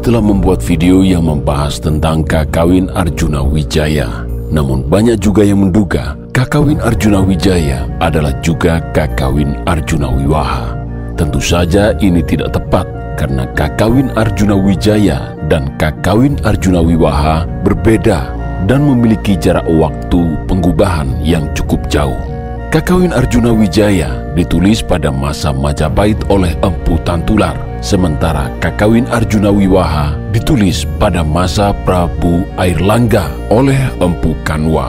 telah membuat video yang membahas tentang kakawin Arjuna Wijaya. Namun banyak juga yang menduga kakawin Arjuna Wijaya adalah juga kakawin Arjuna Wiwaha. Tentu saja ini tidak tepat karena kakawin Arjuna Wijaya dan kakawin Arjuna Wiwaha berbeda dan memiliki jarak waktu pengubahan yang cukup jauh. Kakawin Arjuna Wijaya ditulis pada masa Majapahit oleh Empu Tantular, sementara Kakawin Arjuna Wiwaha ditulis pada masa Prabu Airlangga oleh Empu Kanwa.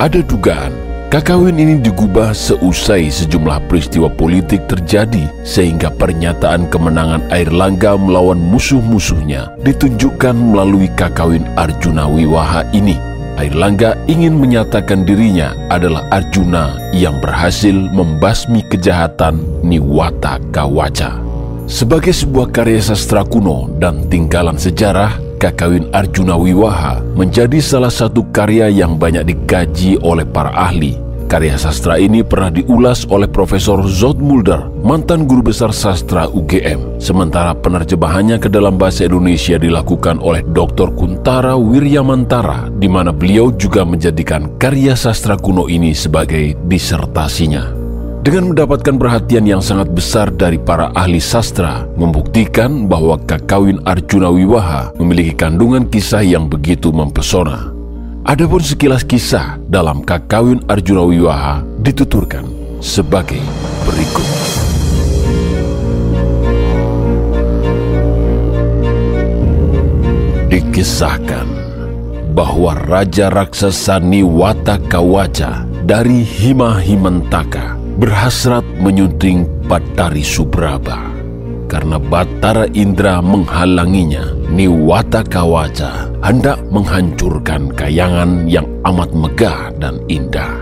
Ada dugaan kakawin ini digubah seusai sejumlah peristiwa politik terjadi sehingga pernyataan kemenangan Airlangga melawan musuh-musuhnya ditunjukkan melalui kakawin Arjuna Wiwaha ini. Airlangga ingin menyatakan dirinya adalah Arjuna yang berhasil membasmi kejahatan Niwata Kawaca. Sebagai sebuah karya sastra kuno dan tinggalan sejarah, Kakawin Arjuna Wiwaha menjadi salah satu karya yang banyak dikaji oleh para ahli Karya sastra ini pernah diulas oleh Profesor Zod Mulder, mantan guru besar sastra UGM. Sementara penerjemahannya ke dalam bahasa Indonesia dilakukan oleh Dr. Kuntara Wiryamantara, di mana beliau juga menjadikan karya sastra kuno ini sebagai disertasinya. Dengan mendapatkan perhatian yang sangat besar dari para ahli sastra, membuktikan bahwa Kakawin Arjuna Wiwaha memiliki kandungan kisah yang begitu mempesona. Adapun sekilas kisah dalam Kakawin Arjuna Wiwaha dituturkan sebagai berikut. Dikisahkan bahwa Raja Raksasa Niwata Kawaca dari Hima Himantaka berhasrat menyunting Batari Subraba. Karena Batara Indra menghalanginya, Niwata Kawaca hendak menghancurkan kayangan yang amat megah dan indah.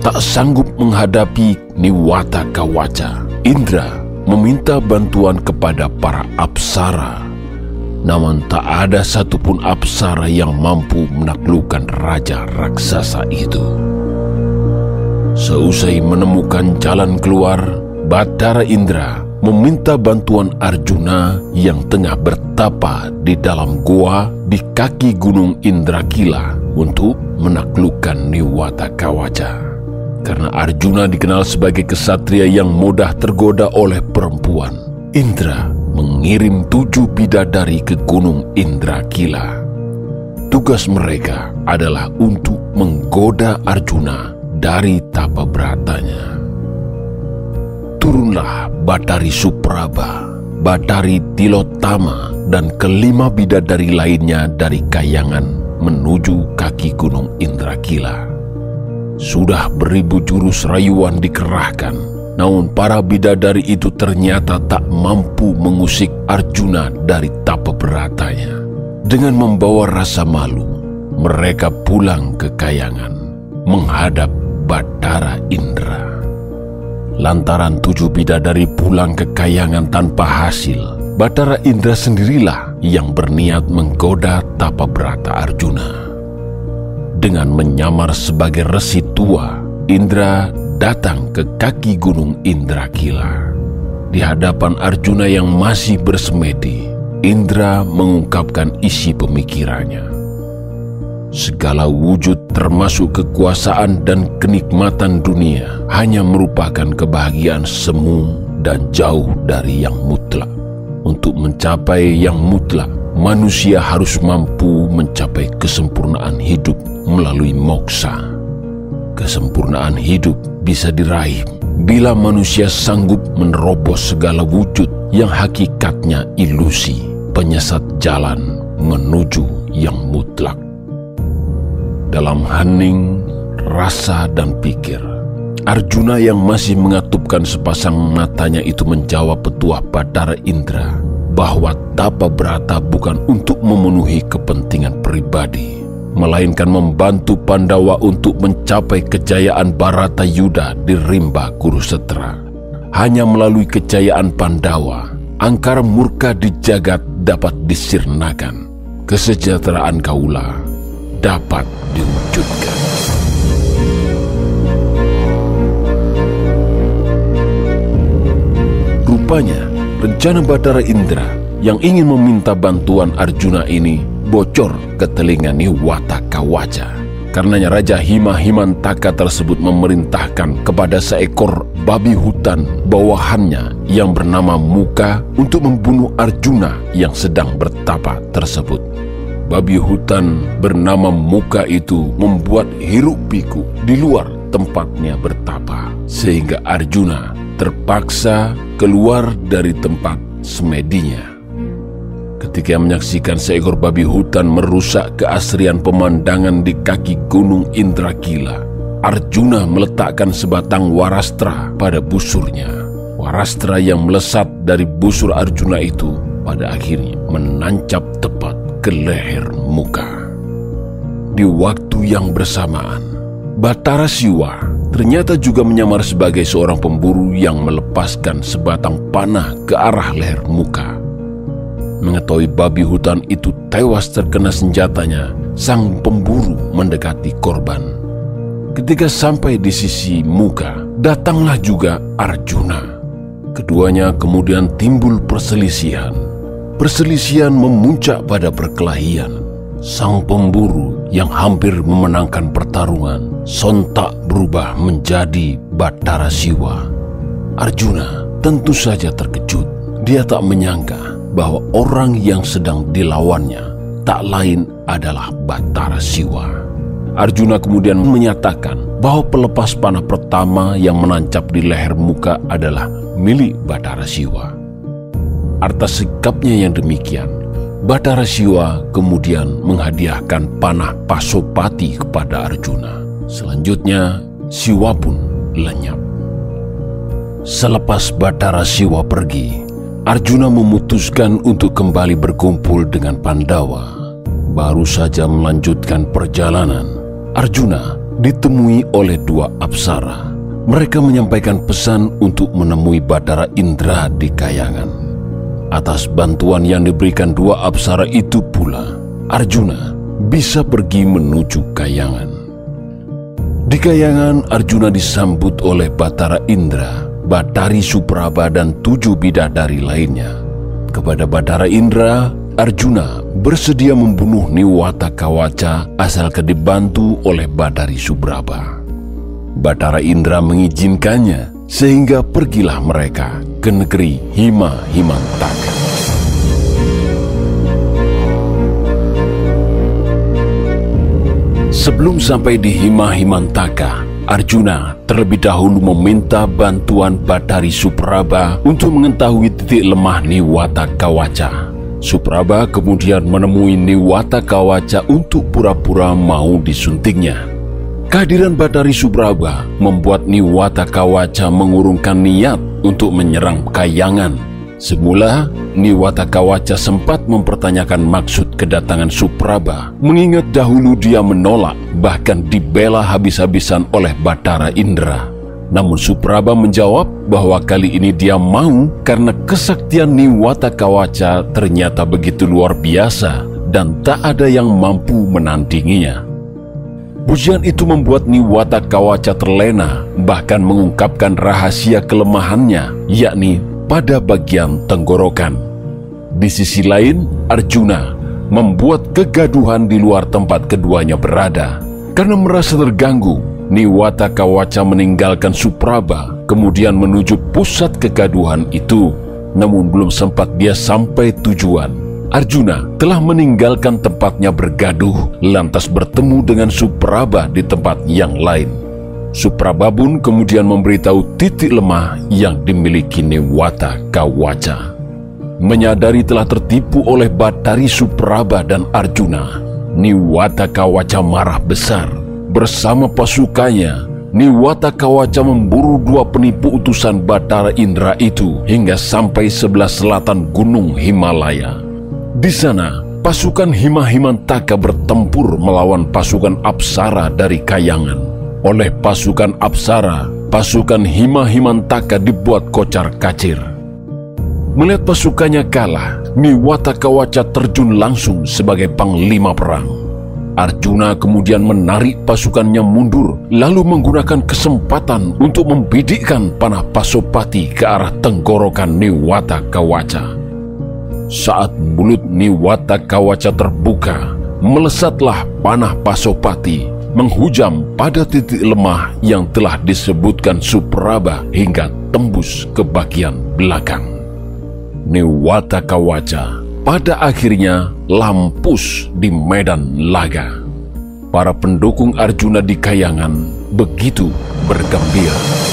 Tak sanggup menghadapi Niwata Kawaca, Indra meminta bantuan kepada para apsara. Namun tak ada satupun apsara yang mampu menaklukkan raja raksasa itu. Seusai menemukan jalan keluar, Batara Indra meminta bantuan Arjuna yang tengah bertapa di dalam gua di kaki Gunung Indrakila untuk menaklukkan Niwata Kawaja. Karena Arjuna dikenal sebagai kesatria yang mudah tergoda oleh perempuan, Indra mengirim tujuh bidadari ke Gunung Indrakila. Tugas mereka adalah untuk menggoda Arjuna dari tapa beratanya turunlah Batari Supraba, Batari Tilotama, dan kelima bidadari lainnya dari kayangan menuju kaki gunung Indrakila. Sudah beribu jurus rayuan dikerahkan, namun para bidadari itu ternyata tak mampu mengusik Arjuna dari tapa beratanya. Dengan membawa rasa malu, mereka pulang ke kayangan menghadap Batara Indra. Lantaran tujuh bidadari pulang ke kayangan tanpa hasil, Batara Indra sendirilah yang berniat menggoda tapa berata Arjuna. Dengan menyamar sebagai resi tua, Indra datang ke kaki gunung Indrakila. Di hadapan Arjuna yang masih bersemedi, Indra mengungkapkan isi pemikirannya segala wujud termasuk kekuasaan dan kenikmatan dunia hanya merupakan kebahagiaan semu dan jauh dari yang mutlak. Untuk mencapai yang mutlak, manusia harus mampu mencapai kesempurnaan hidup melalui moksa. Kesempurnaan hidup bisa diraih bila manusia sanggup menerobos segala wujud yang hakikatnya ilusi, penyesat jalan menuju yang mutlak dalam hening, rasa, dan pikir. Arjuna yang masih mengatupkan sepasang matanya itu menjawab petuah Badara Indra bahwa tapa berata bukan untuk memenuhi kepentingan pribadi, melainkan membantu Pandawa untuk mencapai kejayaan Barata Yuda di Rimba Kurusetra. Hanya melalui kejayaan Pandawa, angkara murka di jagat dapat disirnakan. Kesejahteraan kaula dapat diwujudkan. Rupanya, rencana Batara Indra yang ingin meminta bantuan Arjuna ini bocor ke telinga Niwata Kawaca. Karenanya Raja Hima Himantaka tersebut memerintahkan kepada seekor babi hutan bawahannya yang bernama Muka untuk membunuh Arjuna yang sedang bertapa tersebut. Babi hutan bernama Muka itu membuat hiruk pikuk di luar tempatnya bertapa, sehingga Arjuna terpaksa keluar dari tempat semedinya ketika menyaksikan seekor babi hutan merusak keasrian pemandangan di kaki gunung Indrakila. Arjuna meletakkan sebatang warastra pada busurnya. Warastra yang melesat dari busur Arjuna itu pada akhirnya menancap tepat ke leher muka. Di waktu yang bersamaan, Batara Siwa ternyata juga menyamar sebagai seorang pemburu yang melepaskan sebatang panah ke arah leher muka. Mengetahui babi hutan itu tewas terkena senjatanya, sang pemburu mendekati korban. Ketika sampai di sisi muka, datanglah juga Arjuna. Keduanya kemudian timbul perselisihan. Perselisihan memuncak pada perkelahian. Sang pemburu yang hampir memenangkan pertarungan sontak berubah menjadi Batara Siwa. Arjuna tentu saja terkejut. Dia tak menyangka bahwa orang yang sedang dilawannya tak lain adalah Batara Siwa. Arjuna kemudian menyatakan bahwa pelepas panah pertama yang menancap di leher muka adalah milik Batara Siwa. Atas sikapnya yang demikian, Batara Siwa kemudian menghadiahkan panah Pasopati kepada Arjuna. Selanjutnya, Siwa pun lenyap. Selepas Batara Siwa pergi, Arjuna memutuskan untuk kembali berkumpul dengan Pandawa. Baru saja melanjutkan perjalanan, Arjuna ditemui oleh dua apsara. Mereka menyampaikan pesan untuk menemui Batara Indra di Kayangan. Atas bantuan yang diberikan dua apsara itu pula, Arjuna bisa pergi menuju Kayangan. Di Kayangan, Arjuna disambut oleh Batara Indra Batari Supraba dan tujuh bidadari lainnya. Kepada Batara Indra, Arjuna bersedia membunuh Niwata Kawaca asalkan dibantu oleh Batari Subraba. Batara Indra mengizinkannya sehingga pergilah mereka ke negeri Hima Himantaka. Sebelum sampai di Hima Himantaka, Arjuna terlebih dahulu meminta bantuan Batari Supraba untuk mengetahui titik lemah Niwata Kawaca. Supraba kemudian menemui Niwata Kawaca untuk pura-pura mau disuntingnya. Kehadiran Batari Supraba membuat Niwata Kawaca mengurungkan niat untuk menyerang Kayangan Semula, Niwata Kawaca sempat mempertanyakan maksud kedatangan Supraba, mengingat dahulu dia menolak, bahkan dibela habis-habisan oleh Batara Indra. Namun Supraba menjawab bahwa kali ini dia mau karena kesaktian Niwata Kawaca ternyata begitu luar biasa dan tak ada yang mampu menandinginya. Pujian itu membuat Niwata Kawaca terlena, bahkan mengungkapkan rahasia kelemahannya, yakni pada bagian tenggorokan. Di sisi lain, Arjuna membuat kegaduhan di luar tempat keduanya berada. Karena merasa terganggu, Niwata Kawaca meninggalkan Supraba, kemudian menuju pusat kegaduhan itu. Namun belum sempat dia sampai tujuan, Arjuna telah meninggalkan tempatnya bergaduh, lantas bertemu dengan Supraba di tempat yang lain. Suprababun kemudian memberitahu titik lemah yang dimiliki Newata Kawaca. Menyadari telah tertipu oleh Batari Supraba dan Arjuna, Niwata Kawaca marah besar. Bersama pasukannya, Niwata Kawaca memburu dua penipu utusan Batara Indra itu hingga sampai sebelah selatan Gunung Himalaya. Di sana, pasukan Hima Himantaka bertempur melawan pasukan Apsara dari Kayangan oleh pasukan Apsara, pasukan Hima Himantaka dibuat kocar kacir. Melihat pasukannya kalah, Miwata Kawaca terjun langsung sebagai panglima perang. Arjuna kemudian menarik pasukannya mundur, lalu menggunakan kesempatan untuk membidikkan panah Pasopati ke arah tenggorokan Niwata Kawaca. Saat mulut Niwata Kawaca terbuka, melesatlah panah Pasopati menghujam pada titik lemah yang telah disebutkan Supraba hingga tembus ke bagian belakang. Niwata Kawaca pada akhirnya lampus di medan laga. Para pendukung Arjuna di Kayangan begitu bergembira.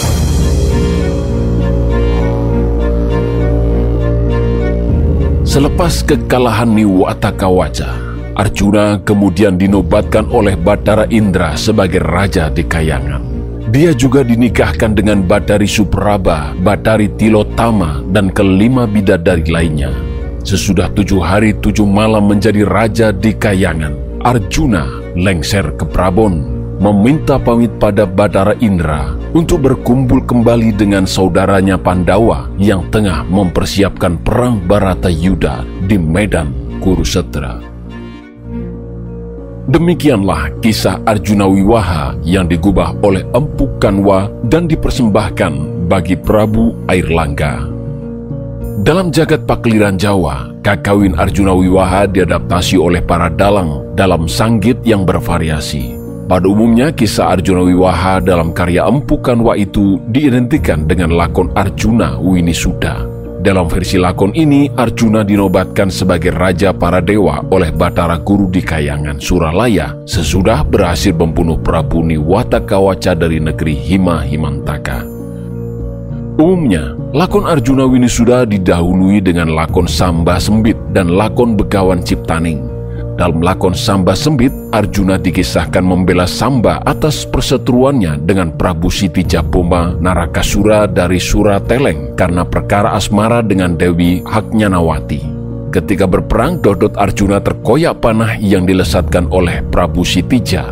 Selepas kekalahan Niwata Kawaca, Arjuna kemudian dinobatkan oleh Batara Indra sebagai raja di Kayangan. Dia juga dinikahkan dengan Batari Supraba, Batari Tilotama, dan kelima bidadari lainnya. Sesudah tujuh hari tujuh malam menjadi raja di Kayangan, Arjuna lengser ke Prabon, meminta pamit pada Batara Indra untuk berkumpul kembali dengan saudaranya Pandawa yang tengah mempersiapkan perang Barata Yuda di medan Kurusetra. Demikianlah kisah Arjuna Wiwaha yang digubah oleh Empu Kanwa dan dipersembahkan bagi Prabu Airlangga. Dalam jagat pakliran Jawa, kakawin Arjuna Wiwaha diadaptasi oleh para dalang dalam sanggit yang bervariasi. Pada umumnya, kisah Arjuna Wiwaha dalam karya Empu Kanwa itu diidentikan dengan lakon Arjuna Winisuda. Dalam versi lakon ini, Arjuna dinobatkan sebagai raja para dewa oleh Batara Guru di Kayangan, Suralaya, sesudah berhasil membunuh Prabu Niwata Kawaca dari negeri Hima Himantaka. Umumnya, lakon Arjuna Winisuda didahului dengan lakon Samba Sembit dan lakon Begawan Ciptaning. Dalam lakon Samba Sembit, Arjuna dikisahkan membela Samba atas perseteruannya dengan Prabu Siti Jaboma Narakasura dari Sura Teleng karena perkara asmara dengan Dewi Haknyanawati. Ketika berperang, Dodot Arjuna terkoyak panah yang dilesatkan oleh Prabu Sitija.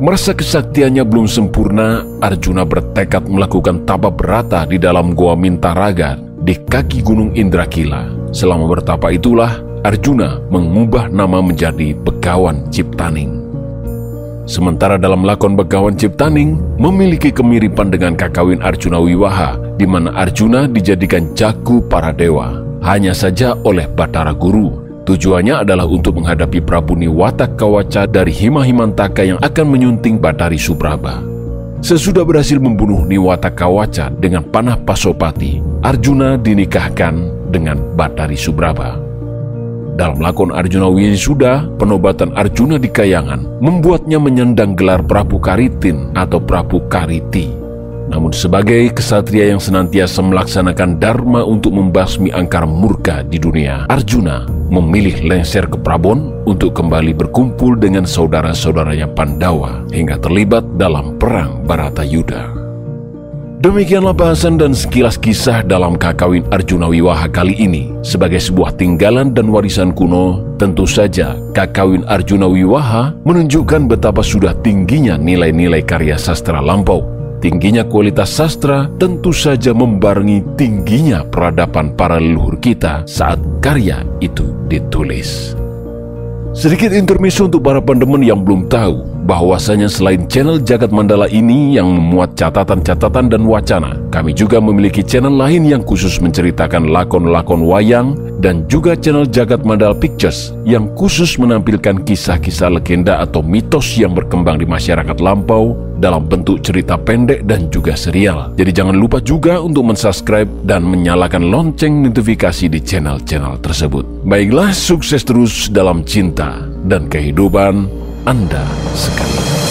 Merasa kesaktiannya belum sempurna, Arjuna bertekad melakukan tapa berata di dalam Goa Mintaraga di kaki Gunung Indrakila. Selama bertapa itulah, Arjuna mengubah nama menjadi Begawan Ciptaning. Sementara dalam lakon Begawan Ciptaning memiliki kemiripan dengan kakawin Arjuna Wiwaha, di mana Arjuna dijadikan jago para dewa, hanya saja oleh Batara Guru. Tujuannya adalah untuk menghadapi Prabu Niwata Kawaca dari Hima Himantaka yang akan menyunting Batari Subraba. Sesudah berhasil membunuh Niwata Kawaca dengan panah Pasopati, Arjuna dinikahkan dengan Batari Subraba. Dalam lakon Arjuna Wisuda, penobatan Arjuna di Kayangan membuatnya menyandang gelar Prabu Karitin atau Prabu Kariti. Namun sebagai kesatria yang senantiasa melaksanakan dharma untuk membasmi angkara murka di dunia, Arjuna memilih lengser ke Prabon untuk kembali berkumpul dengan saudara-saudaranya Pandawa hingga terlibat dalam perang Baratayuda. Demikianlah bahasan dan sekilas kisah dalam Kakawin Arjuna Wiwaha kali ini. Sebagai sebuah tinggalan dan warisan kuno, tentu saja Kakawin Arjuna Wiwaha menunjukkan betapa sudah tingginya nilai-nilai karya sastra lampau. Tingginya kualitas sastra tentu saja membarengi tingginya peradaban para leluhur kita saat karya itu ditulis. Sedikit intermezzo untuk para pendemen yang belum tahu bahwasanya selain channel Jagat Mandala ini yang memuat catatan-catatan dan wacana, kami juga memiliki channel lain yang khusus menceritakan lakon-lakon wayang dan juga channel Jagat Mandala Pictures yang khusus menampilkan kisah-kisah legenda atau mitos yang berkembang di masyarakat lampau dalam bentuk cerita pendek dan juga serial. Jadi jangan lupa juga untuk mensubscribe dan menyalakan lonceng notifikasi di channel-channel tersebut. Baiklah, sukses terus dalam cinta dan kehidupan anda sekalian.